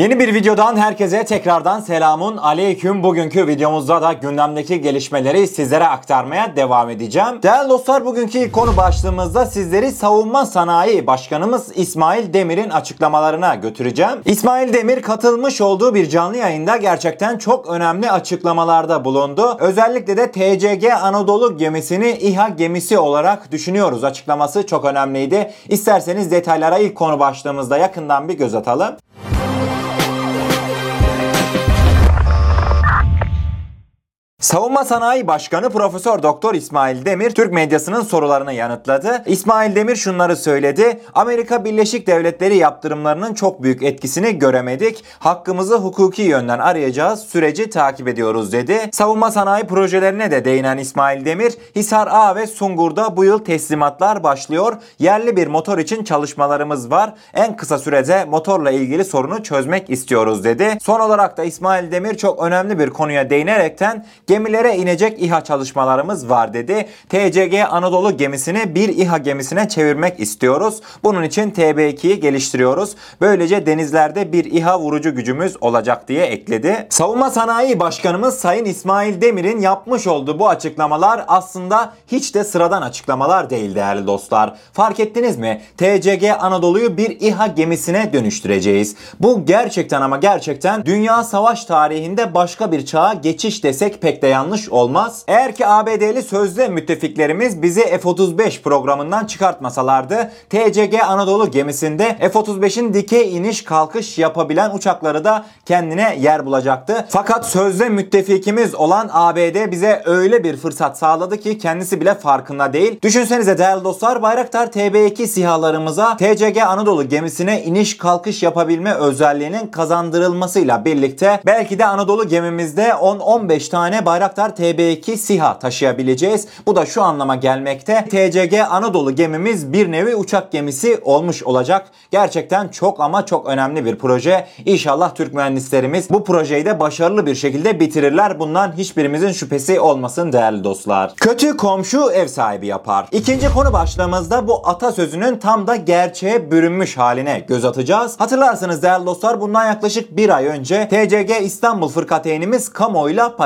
Yeni bir videodan herkese tekrardan selamun aleyküm. Bugünkü videomuzda da gündemdeki gelişmeleri sizlere aktarmaya devam edeceğim. Değerli dostlar bugünkü konu başlığımızda sizleri Savunma Sanayi Başkanımız İsmail Demir'in açıklamalarına götüreceğim. İsmail Demir katılmış olduğu bir canlı yayında gerçekten çok önemli açıklamalarda bulundu. Özellikle de TCG Anadolu gemisini İHA gemisi olarak düşünüyoruz açıklaması çok önemliydi. İsterseniz detaylara ilk konu başlığımızda yakından bir göz atalım. Savunma Sanayi Başkanı Profesör Doktor İsmail Demir Türk medyasının sorularını yanıtladı. İsmail Demir şunları söyledi. Amerika Birleşik Devletleri yaptırımlarının çok büyük etkisini göremedik. Hakkımızı hukuki yönden arayacağız. Süreci takip ediyoruz dedi. Savunma sanayi projelerine de değinen İsmail Demir, Hisar A ve Sungur'da bu yıl teslimatlar başlıyor. Yerli bir motor için çalışmalarımız var. En kısa sürede motorla ilgili sorunu çözmek istiyoruz dedi. Son olarak da İsmail Demir çok önemli bir konuya değinerekten Gemilere inecek İHA çalışmalarımız var dedi. TCG Anadolu gemisini bir İHA gemisine çevirmek istiyoruz. Bunun için TB2'yi geliştiriyoruz. Böylece denizlerde bir İHA vurucu gücümüz olacak diye ekledi. Savunma Sanayi Başkanımız Sayın İsmail Demir'in yapmış olduğu bu açıklamalar aslında hiç de sıradan açıklamalar değil değerli dostlar. Fark ettiniz mi? TCG Anadolu'yu bir İHA gemisine dönüştüreceğiz. Bu gerçekten ama gerçekten dünya savaş tarihinde başka bir çağa geçiş desek pek de yanlış olmaz. Eğer ki ABD'li sözde müttefiklerimiz bizi F-35 programından çıkartmasalardı TCG Anadolu gemisinde F-35'in dikey iniş kalkış yapabilen uçakları da kendine yer bulacaktı. Fakat sözde müttefikimiz olan ABD bize öyle bir fırsat sağladı ki kendisi bile farkında değil. Düşünsenize değerli dostlar Bayraktar TB2 sihalarımıza TCG Anadolu gemisine iniş kalkış yapabilme özelliğinin kazandırılmasıyla birlikte belki de Anadolu gemimizde 10-15 tane Bayraktar TB2 SİHA taşıyabileceğiz. Bu da şu anlama gelmekte. TCG Anadolu gemimiz bir nevi uçak gemisi olmuş olacak. Gerçekten çok ama çok önemli bir proje. İnşallah Türk mühendislerimiz bu projeyi de başarılı bir şekilde bitirirler. Bundan hiçbirimizin şüphesi olmasın değerli dostlar. Kötü komşu ev sahibi yapar. İkinci konu başlığımızda bu atasözünün tam da gerçeğe bürünmüş haline göz atacağız. Hatırlarsınız değerli dostlar bundan yaklaşık bir ay önce TCG İstanbul fırkateynimiz kamuoyuyla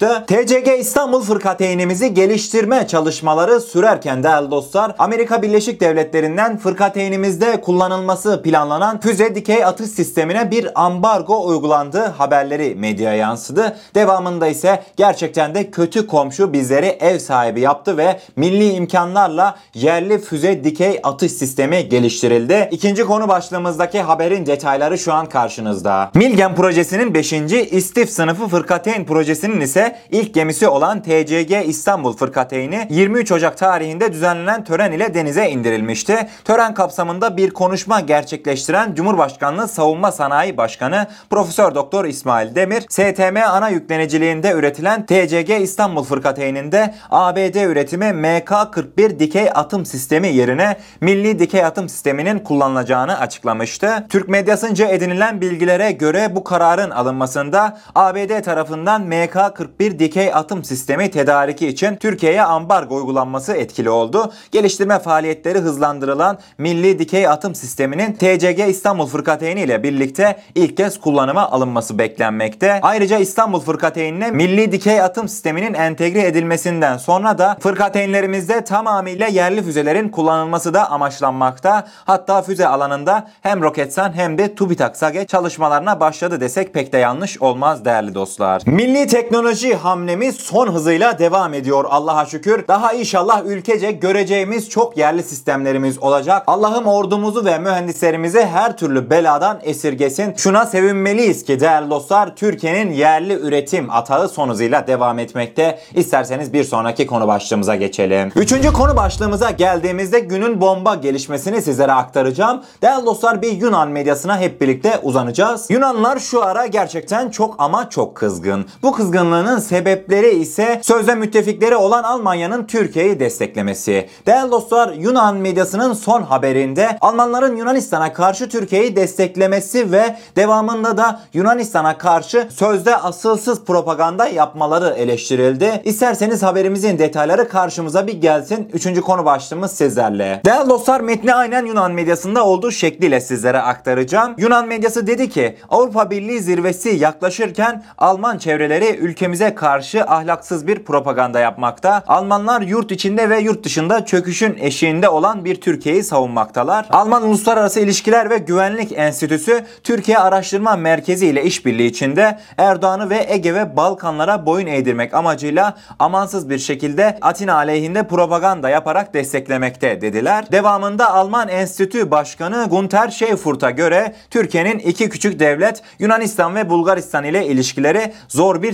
paylaşılmıştı. TCG İstanbul fırkateynimizi geliştirme çalışmaları sürerken değerli dostlar Amerika Birleşik Devletleri'nden fırkateynimizde kullanılması planlanan füze dikey atış sistemine bir ambargo uygulandığı haberleri medyaya yansıdı. Devamında ise gerçekten de kötü komşu bizleri ev sahibi yaptı ve milli imkanlarla yerli füze dikey atış sistemi geliştirildi. İkinci konu başlığımızdaki haberin detayları şu an karşınızda. Milgen projesinin 5. istif sınıfı fırkateyn projesinin ise ilk gemisi olan TCG İstanbul fırkateyni 23 Ocak tarihinde düzenlenen tören ile denize indirilmişti. Tören kapsamında bir konuşma gerçekleştiren Cumhurbaşkanlığı Savunma Sanayi Başkanı Profesör Doktor İsmail Demir, STM ana yükleniciliğinde üretilen TCG İstanbul fırkateyninde ABD üretimi MK-41 dikey atım sistemi yerine milli dikey atım sisteminin kullanılacağını açıklamıştı. Türk medyasınca edinilen bilgilere göre bu kararın alınmasında ABD tarafından MK-41 dikey atım sistemi tedariki için Türkiye'ye ambargo uygulanması etkili oldu. Geliştirme faaliyetleri hızlandırılan milli dikey atım sisteminin TCG İstanbul Fırkateyni ile birlikte ilk kez kullanıma alınması beklenmekte. Ayrıca İstanbul Fırkateynine milli dikey atım sisteminin entegre edilmesinden sonra da fırkateynlerimizde tamamıyla yerli füzelerin kullanılması da amaçlanmakta. Hatta füze alanında hem Roketsan hem de TÜBİTAK SAGE çalışmalarına başladı desek pek de yanlış olmaz değerli dostlar. Milli teknoloji hamlemiz son hızıyla devam ediyor Allah'a şükür. Daha inşallah ülkece göreceğimiz çok yerli sistemlerimiz olacak. Allah'ım ordumuzu ve mühendislerimizi her türlü beladan esirgesin. Şuna sevinmeliyiz ki değerli dostlar Türkiye'nin yerli üretim atağı son hızıyla devam etmekte. İsterseniz bir sonraki konu başlığımıza geçelim. Üçüncü konu başlığımıza geldiğimizde günün bomba gelişmesini sizlere aktaracağım. Değerli dostlar bir Yunan medyasına hep birlikte uzanacağız. Yunanlar şu ara gerçekten çok ama çok kızgın. Bu kızgınlığının çıkmasının sebepleri ise sözde müttefikleri olan Almanya'nın Türkiye'yi desteklemesi. Değerli dostlar Yunan medyasının son haberinde Almanların Yunanistan'a karşı Türkiye'yi desteklemesi ve devamında da Yunanistan'a karşı sözde asılsız propaganda yapmaları eleştirildi. İsterseniz haberimizin detayları karşımıza bir gelsin. Üçüncü konu başlığımız sizlerle. Değerli dostlar metni aynen Yunan medyasında olduğu şekliyle sizlere aktaracağım. Yunan medyası dedi ki Avrupa Birliği zirvesi yaklaşırken Alman çevreleri ülkemize karşı ahlaksız bir propaganda yapmakta. Almanlar yurt içinde ve yurt dışında çöküşün eşiğinde olan bir Türkiye'yi savunmaktalar. Alman Uluslararası İlişkiler ve Güvenlik Enstitüsü Türkiye Araştırma Merkezi ile işbirliği içinde Erdoğan'ı ve Ege ve Balkanlara boyun eğdirmek amacıyla amansız bir şekilde Atina aleyhinde propaganda yaparak desteklemekte dediler. Devamında Alman Enstitü Başkanı Gunter Schäfert'a göre Türkiye'nin iki küçük devlet Yunanistan ve Bulgaristan ile ilişkileri zor bir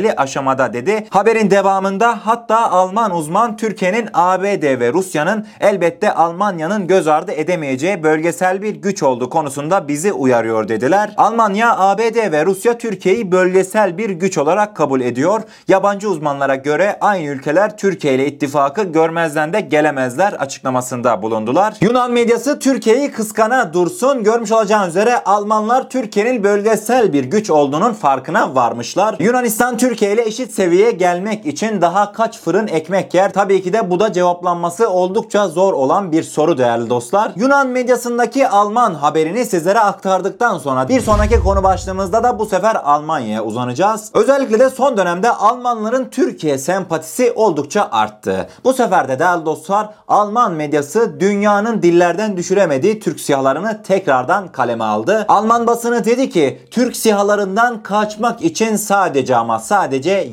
tehlikeli aşamada dedi. Haberin devamında hatta Alman uzman Türkiye'nin ABD ve Rusya'nın elbette Almanya'nın göz ardı edemeyeceği bölgesel bir güç olduğu konusunda bizi uyarıyor dediler. Almanya, ABD ve Rusya Türkiye'yi bölgesel bir güç olarak kabul ediyor. Yabancı uzmanlara göre aynı ülkeler Türkiye ile ittifakı görmezden de gelemezler açıklamasında bulundular. Yunan medyası Türkiye'yi kıskana dursun. Görmüş olacağınız üzere Almanlar Türkiye'nin bölgesel bir güç olduğunun farkına varmışlar. Yunanistan Türkiye ile eşit seviyeye gelmek için daha kaç fırın ekmek yer? Tabii ki de bu da cevaplanması oldukça zor olan bir soru değerli dostlar. Yunan medyasındaki Alman haberini sizlere aktardıktan sonra bir sonraki konu başlığımızda da bu sefer Almanya'ya uzanacağız. Özellikle de son dönemde Almanların Türkiye sempatisi oldukça arttı. Bu sefer de değerli dostlar Alman medyası dünyanın dillerden düşüremediği Türk sihalarını tekrardan kaleme aldı. Alman basını dedi ki Türk sihalarından kaçmak için sadece ama sadece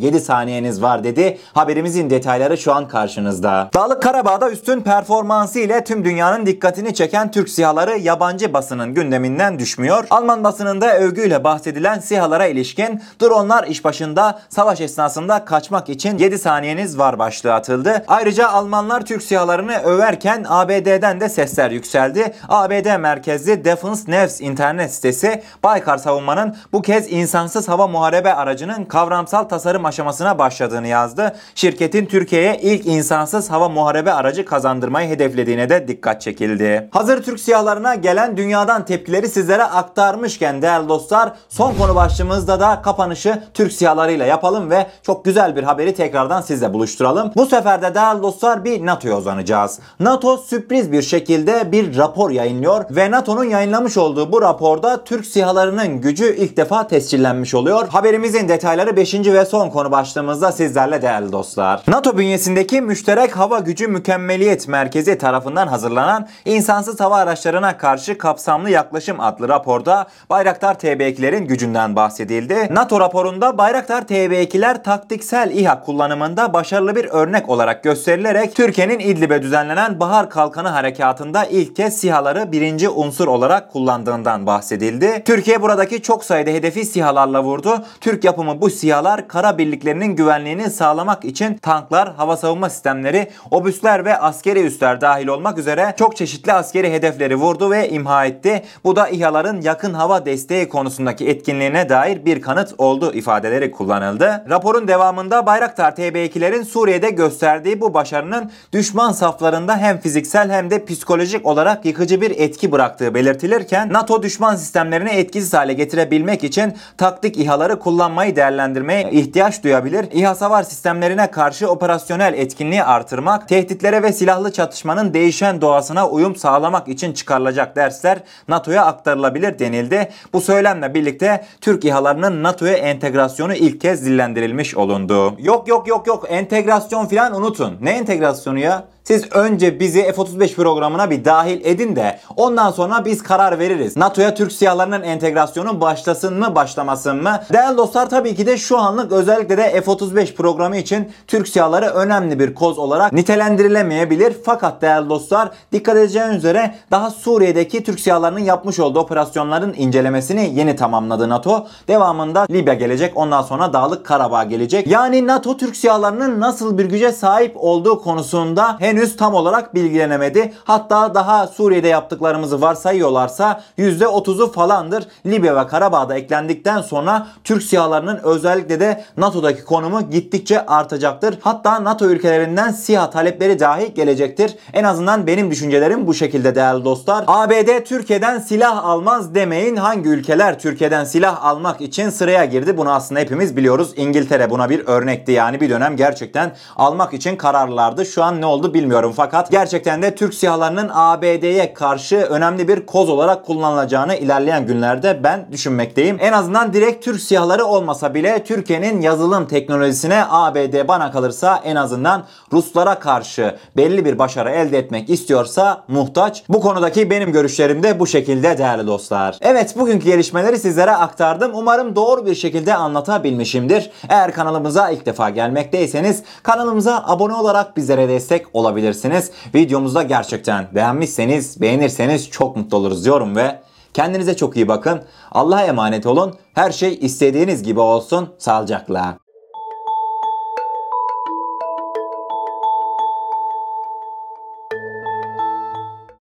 7 saniyeniz var dedi. Haberimizin detayları şu an karşınızda. Dağlık Karabağ'da üstün performansı ile tüm dünyanın dikkatini çeken Türk sihaları yabancı basının gündeminden düşmüyor. Alman basınında övgüyle bahsedilen sihalara ilişkin dronlar iş başında savaş esnasında kaçmak için 7 saniyeniz var başlığı atıldı. Ayrıca Almanlar Türk sihalarını överken ABD'den de sesler yükseldi. ABD merkezli Defense News internet sitesi Baykar savunmanın bu kez insansız hava muharebe aracının kavramsal tasarım aşamasına başladığını yazdı. Şirketin Türkiye'ye ilk insansız hava muharebe aracı kazandırmayı hedeflediğine de dikkat çekildi. Hazır Türk siyahlarına gelen dünyadan tepkileri sizlere aktarmışken değerli dostlar son konu başlığımızda da kapanışı Türk siyahlarıyla yapalım ve çok güzel bir haberi tekrardan sizle buluşturalım. Bu sefer de değerli dostlar bir NATO'ya uzanacağız. NATO sürpriz bir şekilde bir rapor yayınlıyor ve NATO'nun yayınlamış olduğu bu raporda Türk sihalarının gücü ilk defa tescillenmiş oluyor. Haberimizin detayları 5. ve son konu başlığımızda sizlerle değerli dostlar. NATO bünyesindeki Müşterek Hava Gücü Mükemmeliyet Merkezi tarafından hazırlanan insansız hava araçlarına karşı kapsamlı yaklaşım adlı raporda Bayraktar TB2'lerin gücünden bahsedildi. NATO raporunda Bayraktar TB2'ler taktiksel İHA kullanımında başarılı bir örnek olarak gösterilerek Türkiye'nin İdlib'e düzenlenen Bahar Kalkanı Harekatı'nda ilk kez SİHA'ları birinci unsur olarak kullandığından bahsedildi. Türkiye buradaki çok sayıda hedefi SİHA'larla vurdu. Türk yapımı bu SİHA'lar kara birliklerinin güvenliğini sağlamak için tanklar, hava savunma sistemleri, obüsler ve askeri üsler dahil olmak üzere çok çeşitli askeri hedefleri vurdu ve imha etti. Bu da İHA'ların yakın hava desteği konusundaki etkinliğine dair bir kanıt oldu ifadeleri kullanıldı. Raporun devamında Bayraktar TB2'lerin Suriye'de gösterdiği bu başarının düşman saflarında hem fiziksel hem de psikolojik olarak yıkıcı bir etki bıraktığı belirtilirken NATO düşman sistemlerini etkisiz hale getirebilmek için taktik İHA'ları kullanmayı değerlendirmeye ihtiyaç duyabilir. İHA savar sistemlerine karşı operasyonel etkinliği artırmak, tehditlere ve silahlı çatışmanın değişen doğasına uyum sağlamak için çıkarılacak dersler NATO'ya aktarılabilir denildi. Bu söylemle birlikte Türk İHA'larının NATO'ya entegrasyonu ilk kez dillendirilmiş olundu. Yok yok yok yok entegrasyon filan unutun. Ne entegrasyonu ya? Siz önce bizi F-35 programına bir dahil edin de ondan sonra biz karar veririz. NATO'ya Türk siyahlarının entegrasyonu başlasın mı başlamasın mı? Değerli dostlar tabii ki de şu anlık özellikle de F-35 programı için Türk siyahları önemli bir koz olarak nitelendirilemeyebilir. Fakat değerli dostlar dikkat edeceğiniz üzere daha Suriye'deki Türk siyahlarının yapmış olduğu operasyonların incelemesini yeni tamamladı NATO. Devamında Libya gelecek ondan sonra Dağlık Karabağ gelecek. Yani NATO Türk siyahlarının nasıl bir güce sahip olduğu konusunda henüz tam olarak bilgilenemedi. Hatta daha Suriye'de yaptıklarımızı varsayıyorlarsa %30'u falandır. Libya ve Karabağ'da eklendikten sonra Türk siyahlarının özellikle de NATO'daki konumu gittikçe artacaktır. Hatta NATO ülkelerinden SİHA talepleri dahi gelecektir. En azından benim düşüncelerim bu şekilde değerli dostlar. ABD Türkiye'den silah almaz demeyin. Hangi ülkeler Türkiye'den silah almak için sıraya girdi? Bunu aslında hepimiz biliyoruz. İngiltere buna bir örnekti. Yani bir dönem gerçekten almak için kararlılardı. Şu an ne oldu bilmiyorum. Fakat gerçekten de Türk SİHA'larının ABD'ye karşı önemli bir koz olarak kullanılacağını ilerleyen günlerde ben düşünmekteyim. En azından direkt Türk SİHA'ları olmasa bile Türkiye'nin yazılım teknolojisine ABD bana kalırsa en azından Ruslara karşı belli bir başarı elde etmek istiyorsa muhtaç. Bu konudaki benim görüşlerim de bu şekilde değerli dostlar. Evet bugünkü gelişmeleri sizlere aktardım. Umarım doğru bir şekilde anlatabilmişimdir. Eğer kanalımıza ilk defa gelmekteyseniz kanalımıza abone olarak bizlere destek olabilirsiniz. Videomuzda gerçekten beğenmişseniz, beğenirseniz çok mutlu oluruz diyorum ve kendinize çok iyi bakın. Allah'a emanet olun. Her şey istediğiniz gibi olsun. Sağlıcakla.